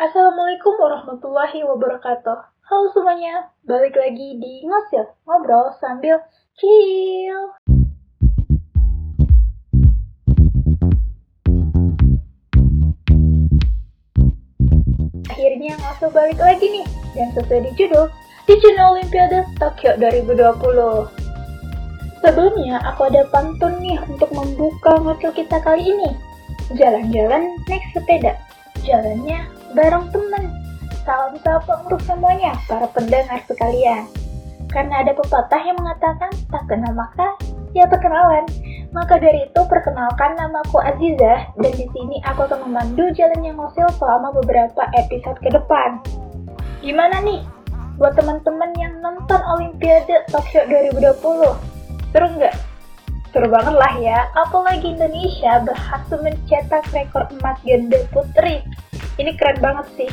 Assalamualaikum warahmatullahi wabarakatuh. Halo semuanya, balik lagi di Ngosil, ngobrol sambil chill. Akhirnya Ngosil balik lagi nih, dan sesuai di judul, di channel Olimpiade Tokyo 2020. Sebelumnya, aku ada pantun nih untuk membuka Ngosil kita kali ini. Jalan-jalan naik sepeda, jalannya bareng temen. Salam sapa untuk semuanya, para pendengar sekalian. Karena ada pepatah yang mengatakan, tak kenal maka, ya perkenalan. Maka dari itu, perkenalkan namaku Azizah, dan di sini aku akan memandu jalannya ngosil selama beberapa episode ke depan. Gimana nih? Buat teman-teman yang nonton Olimpiade Tokyo 2020, seru nggak? Seru banget lah ya, apalagi Indonesia berhasil mencetak rekor emas ganda putri. Ini keren banget sih.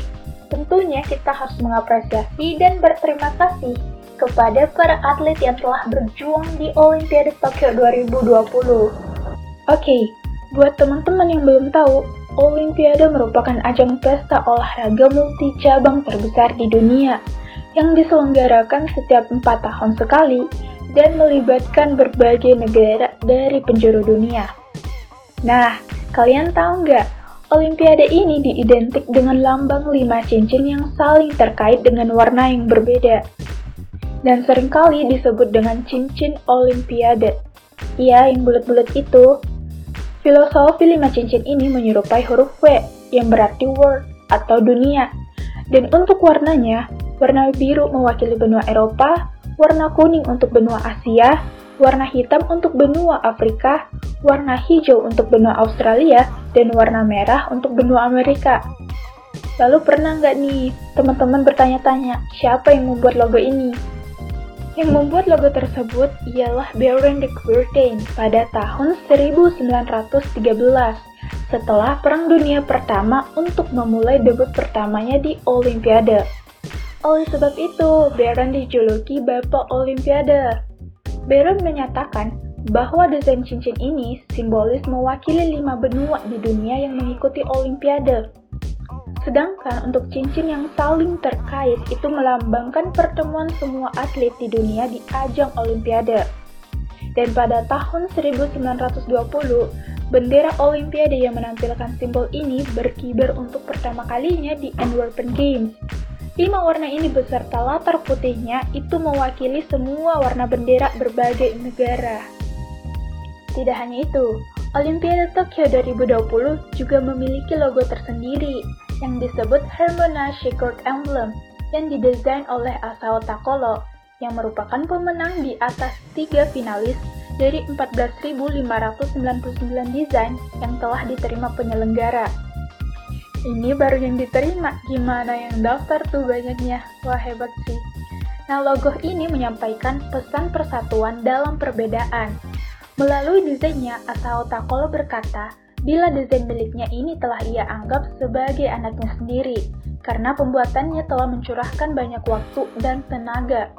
Tentunya kita harus mengapresiasi dan berterima kasih kepada para atlet yang telah berjuang di Olimpiade Tokyo 2020. Oke, buat teman-teman yang belum tahu, Olimpiade merupakan ajang pesta olahraga multi cabang terbesar di dunia yang diselenggarakan setiap empat tahun sekali dan melibatkan berbagai negara dari penjuru dunia. Nah, kalian tahu nggak, Olimpiade ini diidentik dengan lambang lima cincin yang saling terkait dengan warna yang berbeda. Dan sering kali disebut dengan cincin Olimpiade. Iya, yang bulat-bulat itu. Filosofi lima cincin ini menyerupai huruf W yang berarti world atau dunia. Dan untuk warnanya, warna biru mewakili benua Eropa, warna kuning untuk benua Asia, warna hitam untuk benua Afrika, warna hijau untuk benua Australia, dan warna merah untuk benua Amerika. Lalu pernah nggak nih teman-teman bertanya-tanya siapa yang membuat logo ini? Yang membuat logo tersebut ialah Baron de Coubertin pada tahun 1913 setelah Perang Dunia Pertama untuk memulai debut pertamanya di Olimpiade. Oleh sebab itu, Baron dijuluki Bapak Olimpiade. Baron menyatakan bahwa desain cincin ini simbolis mewakili lima benua di dunia yang mengikuti Olimpiade. Sedangkan untuk cincin yang saling terkait itu melambangkan pertemuan semua atlet di dunia di ajang Olimpiade. Dan pada tahun 1920, bendera Olimpiade yang menampilkan simbol ini berkibar untuk pertama kalinya di Antwerpen Games Lima warna ini beserta latar putihnya itu mewakili semua warna bendera berbagai negara. Tidak hanya itu, Olimpiade Tokyo 2020 juga memiliki logo tersendiri yang disebut Hermona Checkered Emblem yang didesain oleh Asao Takolo yang merupakan pemenang di atas tiga finalis dari 14.599 desain yang telah diterima penyelenggara. Ini baru yang diterima, gimana yang daftar tuh banyaknya? Wah hebat sih. Nah logo ini menyampaikan pesan persatuan dalam perbedaan. Melalui desainnya, Asao Takolo berkata, bila desain miliknya ini telah ia anggap sebagai anaknya sendiri, karena pembuatannya telah mencurahkan banyak waktu dan tenaga.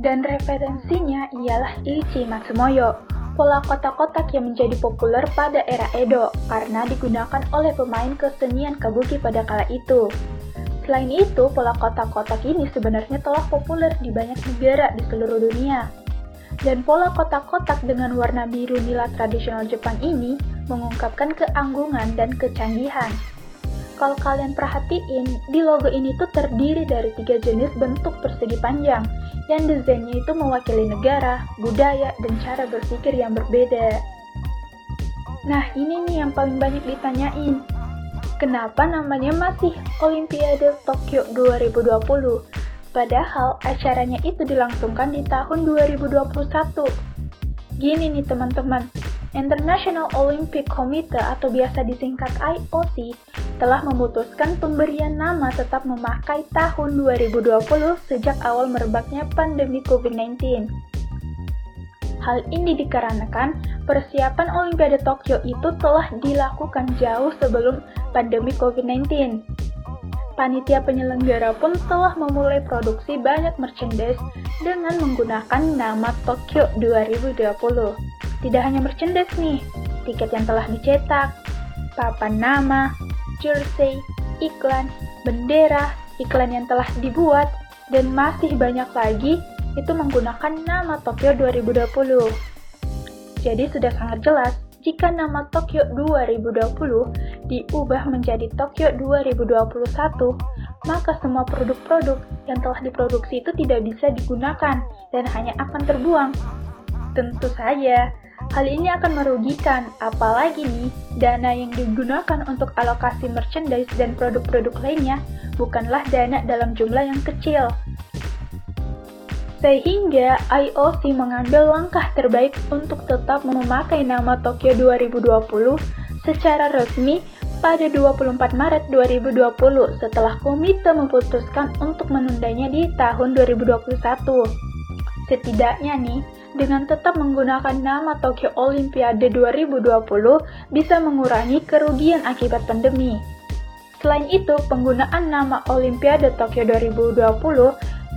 Dan referensinya ialah Ichi Matsumoyo, pola kotak-kotak yang menjadi populer pada era Edo karena digunakan oleh pemain kesenian kabuki pada kala itu. Selain itu, pola kotak-kotak ini sebenarnya telah populer di banyak negara di seluruh dunia. Dan pola kotak-kotak dengan warna biru nila tradisional Jepang ini mengungkapkan keanggungan dan kecanggihan. Kalau kalian perhatiin, di logo ini tuh terdiri dari tiga jenis bentuk persegi panjang, yang desainnya itu mewakili negara, budaya, dan cara berpikir yang berbeda. Nah, ini nih yang paling banyak ditanyain. Kenapa namanya masih Olimpiade Tokyo 2020? Padahal acaranya itu dilangsungkan di tahun 2021. Gini nih teman-teman, International Olympic Committee atau biasa disingkat IOC telah memutuskan pemberian nama tetap memakai tahun 2020 sejak awal merebaknya pandemi COVID-19. Hal ini dikarenakan persiapan Olimpiade Tokyo itu telah dilakukan jauh sebelum pandemi COVID-19. Panitia penyelenggara pun telah memulai produksi banyak merchandise dengan menggunakan nama Tokyo 2020. Tidak hanya merchandise nih, tiket yang telah dicetak, papan nama, jersey, iklan, bendera, iklan yang telah dibuat, dan masih banyak lagi itu menggunakan nama Tokyo 2020. Jadi sudah sangat jelas jika nama Tokyo 2020 diubah menjadi Tokyo 2021, maka semua produk-produk yang telah diproduksi itu tidak bisa digunakan dan hanya akan terbuang. Tentu saja, hal ini akan merugikan, apalagi nih, dana yang digunakan untuk alokasi merchandise dan produk-produk lainnya bukanlah dana dalam jumlah yang kecil, sehingga IOC mengambil langkah terbaik untuk tetap memakai nama Tokyo 2020 secara resmi pada 24 Maret 2020 setelah komite memutuskan untuk menundanya di tahun 2021. Setidaknya nih, dengan tetap menggunakan nama Tokyo Olimpiade 2020 bisa mengurangi kerugian akibat pandemi. Selain itu, penggunaan nama Olimpiade Tokyo 2020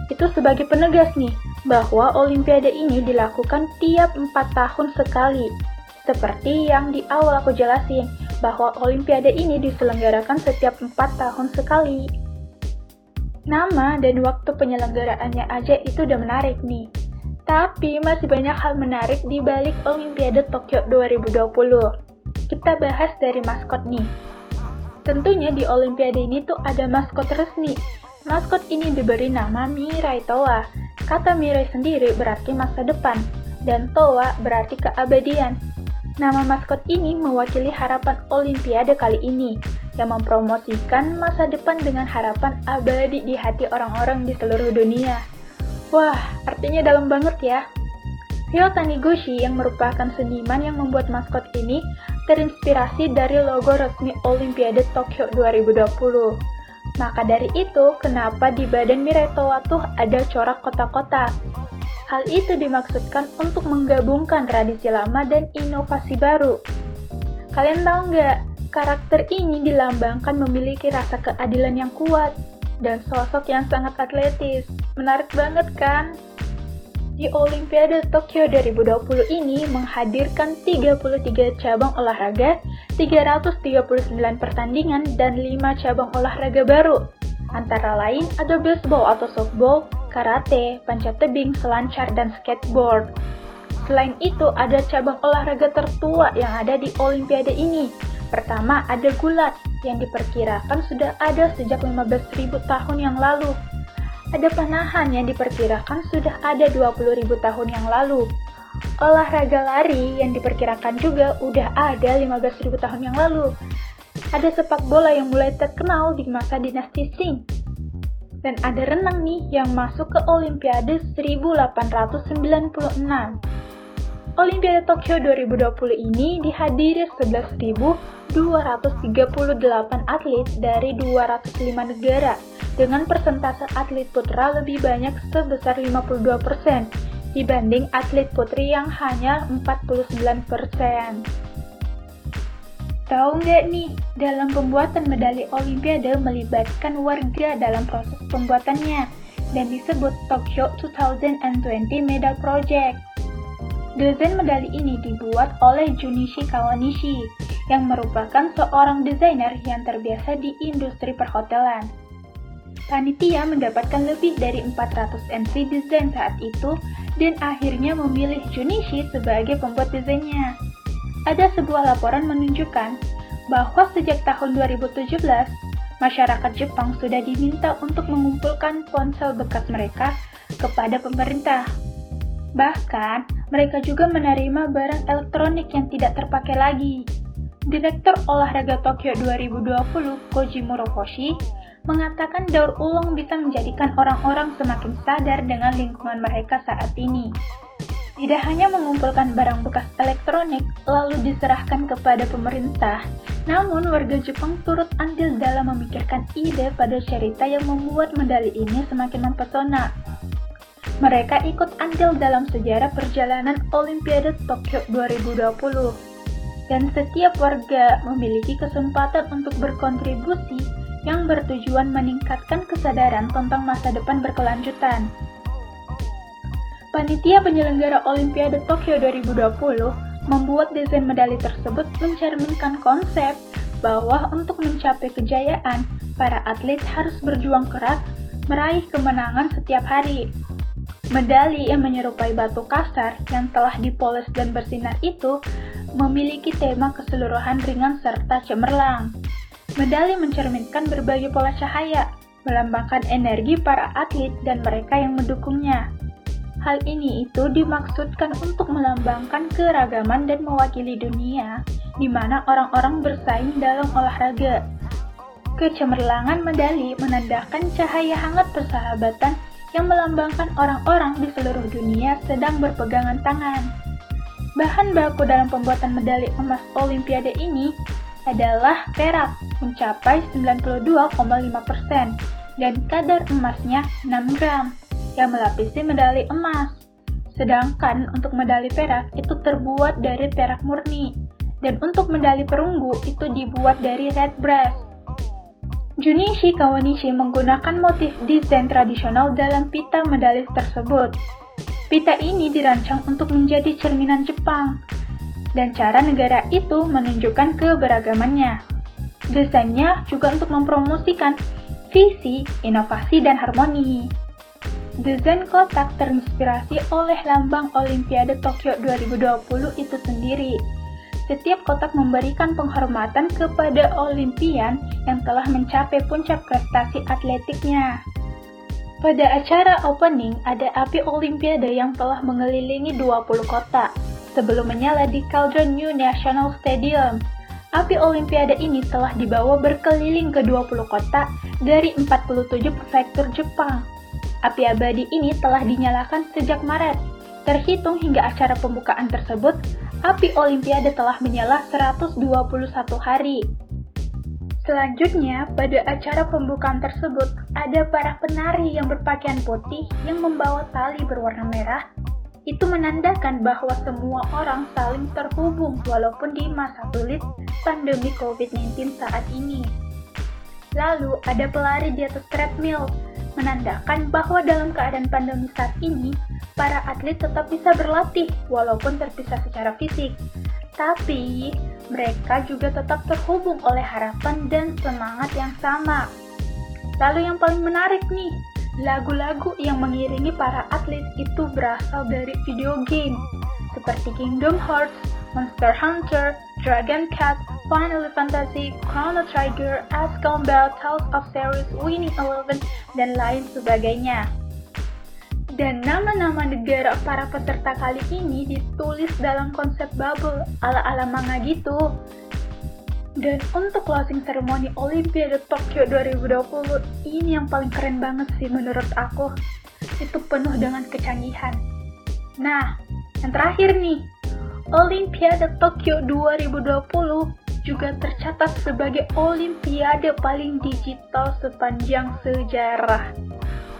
itu sebagai penegas nih bahwa Olimpiade ini dilakukan tiap empat tahun sekali. Seperti yang di awal aku jelasin, bahwa Olimpiade ini diselenggarakan setiap empat tahun sekali. Nama dan waktu penyelenggaraannya aja itu udah menarik nih. Tapi masih banyak hal menarik di balik Olimpiade Tokyo 2020. Kita bahas dari maskot nih. Tentunya di Olimpiade ini tuh ada maskot resmi, Maskot ini diberi nama Mirai Toa. Kata Mirai sendiri berarti masa depan, dan Toa berarti keabadian. Nama maskot ini mewakili harapan Olimpiade kali ini, yang mempromosikan masa depan dengan harapan abadi di hati orang-orang di seluruh dunia. Wah, artinya dalam banget ya. Ryo Taniguchi yang merupakan seniman yang membuat maskot ini terinspirasi dari logo resmi Olimpiade Tokyo 2020. Maka dari itu, kenapa di badan Miretoa tuh ada corak kotak-kotak? Hal itu dimaksudkan untuk menggabungkan tradisi lama dan inovasi baru. Kalian tahu nggak, karakter ini dilambangkan memiliki rasa keadilan yang kuat dan sosok yang sangat atletis. Menarik banget kan? Di Olimpiade Tokyo 2020 ini menghadirkan 33 cabang olahraga, 339 pertandingan, dan 5 cabang olahraga baru. Antara lain ada baseball atau softball, karate, panjat tebing, selancar, dan skateboard. Selain itu, ada cabang olahraga tertua yang ada di Olimpiade ini. Pertama, ada gulat, yang diperkirakan sudah ada sejak 15.000 tahun yang lalu ada panahan yang diperkirakan sudah ada 20.000 tahun yang lalu. Olahraga lari yang diperkirakan juga udah ada 15.000 tahun yang lalu. Ada sepak bola yang mulai terkenal di masa dinasti Qing. Dan ada renang nih yang masuk ke Olimpiade 1896. Olimpiade Tokyo 2020 ini dihadiri 11.238 atlet dari 205 negara dengan persentase atlet putra lebih banyak sebesar 52% dibanding atlet putri yang hanya 49%. Tahu nggak nih, dalam pembuatan medali Olimpiade melibatkan warga dalam proses pembuatannya dan disebut Tokyo 2020 Medal Project. Desain medali ini dibuat oleh Junichi Kawanishi, yang merupakan seorang desainer yang terbiasa di industri perhotelan. Panitia mendapatkan lebih dari 400 entry desain saat itu dan akhirnya memilih Junichi sebagai pembuat desainnya. Ada sebuah laporan menunjukkan bahwa sejak tahun 2017, masyarakat Jepang sudah diminta untuk mengumpulkan ponsel bekas mereka kepada pemerintah. Bahkan, mereka juga menerima barang elektronik yang tidak terpakai lagi. Direktur Olahraga Tokyo 2020, Koji Murokoshi, mengatakan daur ulang bisa menjadikan orang-orang semakin sadar dengan lingkungan mereka saat ini. Tidak hanya mengumpulkan barang bekas elektronik lalu diserahkan kepada pemerintah, namun warga Jepang turut andil dalam memikirkan ide pada cerita yang membuat medali ini semakin mempesona. Mereka ikut andil dalam sejarah perjalanan Olimpiade Tokyo 2020. Dan setiap warga memiliki kesempatan untuk berkontribusi yang bertujuan meningkatkan kesadaran tentang masa depan berkelanjutan. Panitia penyelenggara Olimpiade Tokyo 2020 membuat desain medali tersebut mencerminkan konsep bahwa untuk mencapai kejayaan, para atlet harus berjuang keras meraih kemenangan setiap hari. Medali yang menyerupai batu kasar yang telah dipoles dan bersinar itu memiliki tema keseluruhan ringan serta cemerlang. Medali mencerminkan berbagai pola cahaya, melambangkan energi para atlet dan mereka yang mendukungnya. Hal ini itu dimaksudkan untuk melambangkan keragaman dan mewakili dunia, di mana orang-orang bersaing dalam olahraga. Kecemerlangan medali menandakan cahaya hangat persahabatan yang melambangkan orang-orang di seluruh dunia sedang berpegangan tangan. Bahan baku dalam pembuatan medali emas Olimpiade ini adalah perak mencapai 92,5% dan kadar emasnya 6 gram yang melapisi medali emas. Sedangkan untuk medali perak itu terbuat dari perak murni dan untuk medali perunggu itu dibuat dari red brass. Junichi Kawanishi menggunakan motif desain tradisional dalam pita medali tersebut. Pita ini dirancang untuk menjadi cerminan Jepang, dan cara negara itu menunjukkan keberagamannya. Desainnya juga untuk mempromosikan visi, inovasi, dan harmoni. Desain kotak terinspirasi oleh lambang Olimpiade Tokyo 2020 itu sendiri. Setiap kotak memberikan penghormatan kepada Olimpian yang telah mencapai puncak prestasi atletiknya. Pada acara opening, ada api Olimpiade yang telah mengelilingi 20 kota, sebelum menyala di Cauldron New National Stadium. Api Olimpiade ini telah dibawa berkeliling ke 20 kota dari 47 prefektur Jepang. Api abadi ini telah dinyalakan sejak Maret. Terhitung hingga acara pembukaan tersebut, api Olimpiade telah menyala 121 hari. Selanjutnya, pada acara pembukaan tersebut, ada para penari yang berpakaian putih yang membawa tali berwarna merah. Itu menandakan bahwa semua orang saling terhubung walaupun di masa sulit pandemi COVID-19 saat ini. Lalu, ada pelari di atas treadmill, menandakan bahwa dalam keadaan pandemi saat ini, para atlet tetap bisa berlatih walaupun terpisah secara fisik. Tapi, mereka juga tetap terhubung oleh harapan dan semangat yang sama. Lalu yang paling menarik nih, lagu-lagu yang mengiringi para atlet itu berasal dari video game seperti Kingdom Hearts, Monster Hunter, Dragon Cat, Final Fantasy, Chrono Trigger, Ace Combat, Tales of Series, Winning Eleven, dan lain sebagainya. Dan nama-nama negara para peserta kali ini ditulis dalam konsep bubble ala-ala manga gitu. Dan untuk closing ceremony Olimpiade Tokyo 2020, ini yang paling keren banget sih menurut aku. Itu penuh dengan kecanggihan. Nah, yang terakhir nih, Olimpiade Tokyo 2020 juga tercatat sebagai Olimpiade paling digital sepanjang sejarah.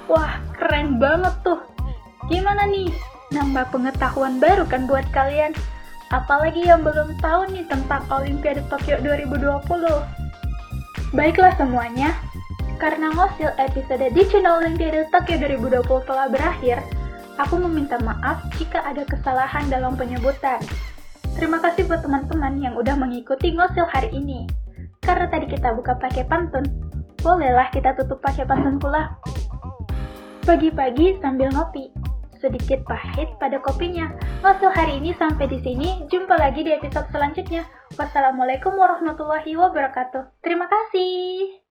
Wah, keren banget tuh. Gimana nih? Nambah pengetahuan baru kan buat kalian? Apalagi yang belum tahu nih tentang Olimpiade Tokyo 2020. Baiklah semuanya, karena ngosil episode di channel Olimpiade Tokyo 2020 telah berakhir, aku meminta maaf jika ada kesalahan dalam penyebutan. Terima kasih buat teman-teman yang udah mengikuti ngosil hari ini. Karena tadi kita buka pakai pantun, bolehlah kita tutup pakai pantun pula. Pagi-pagi sambil ngopi, sedikit pahit pada kopinya. Masuk hari ini sampai di sini, jumpa lagi di episode selanjutnya. Wassalamualaikum warahmatullahi wabarakatuh. Terima kasih.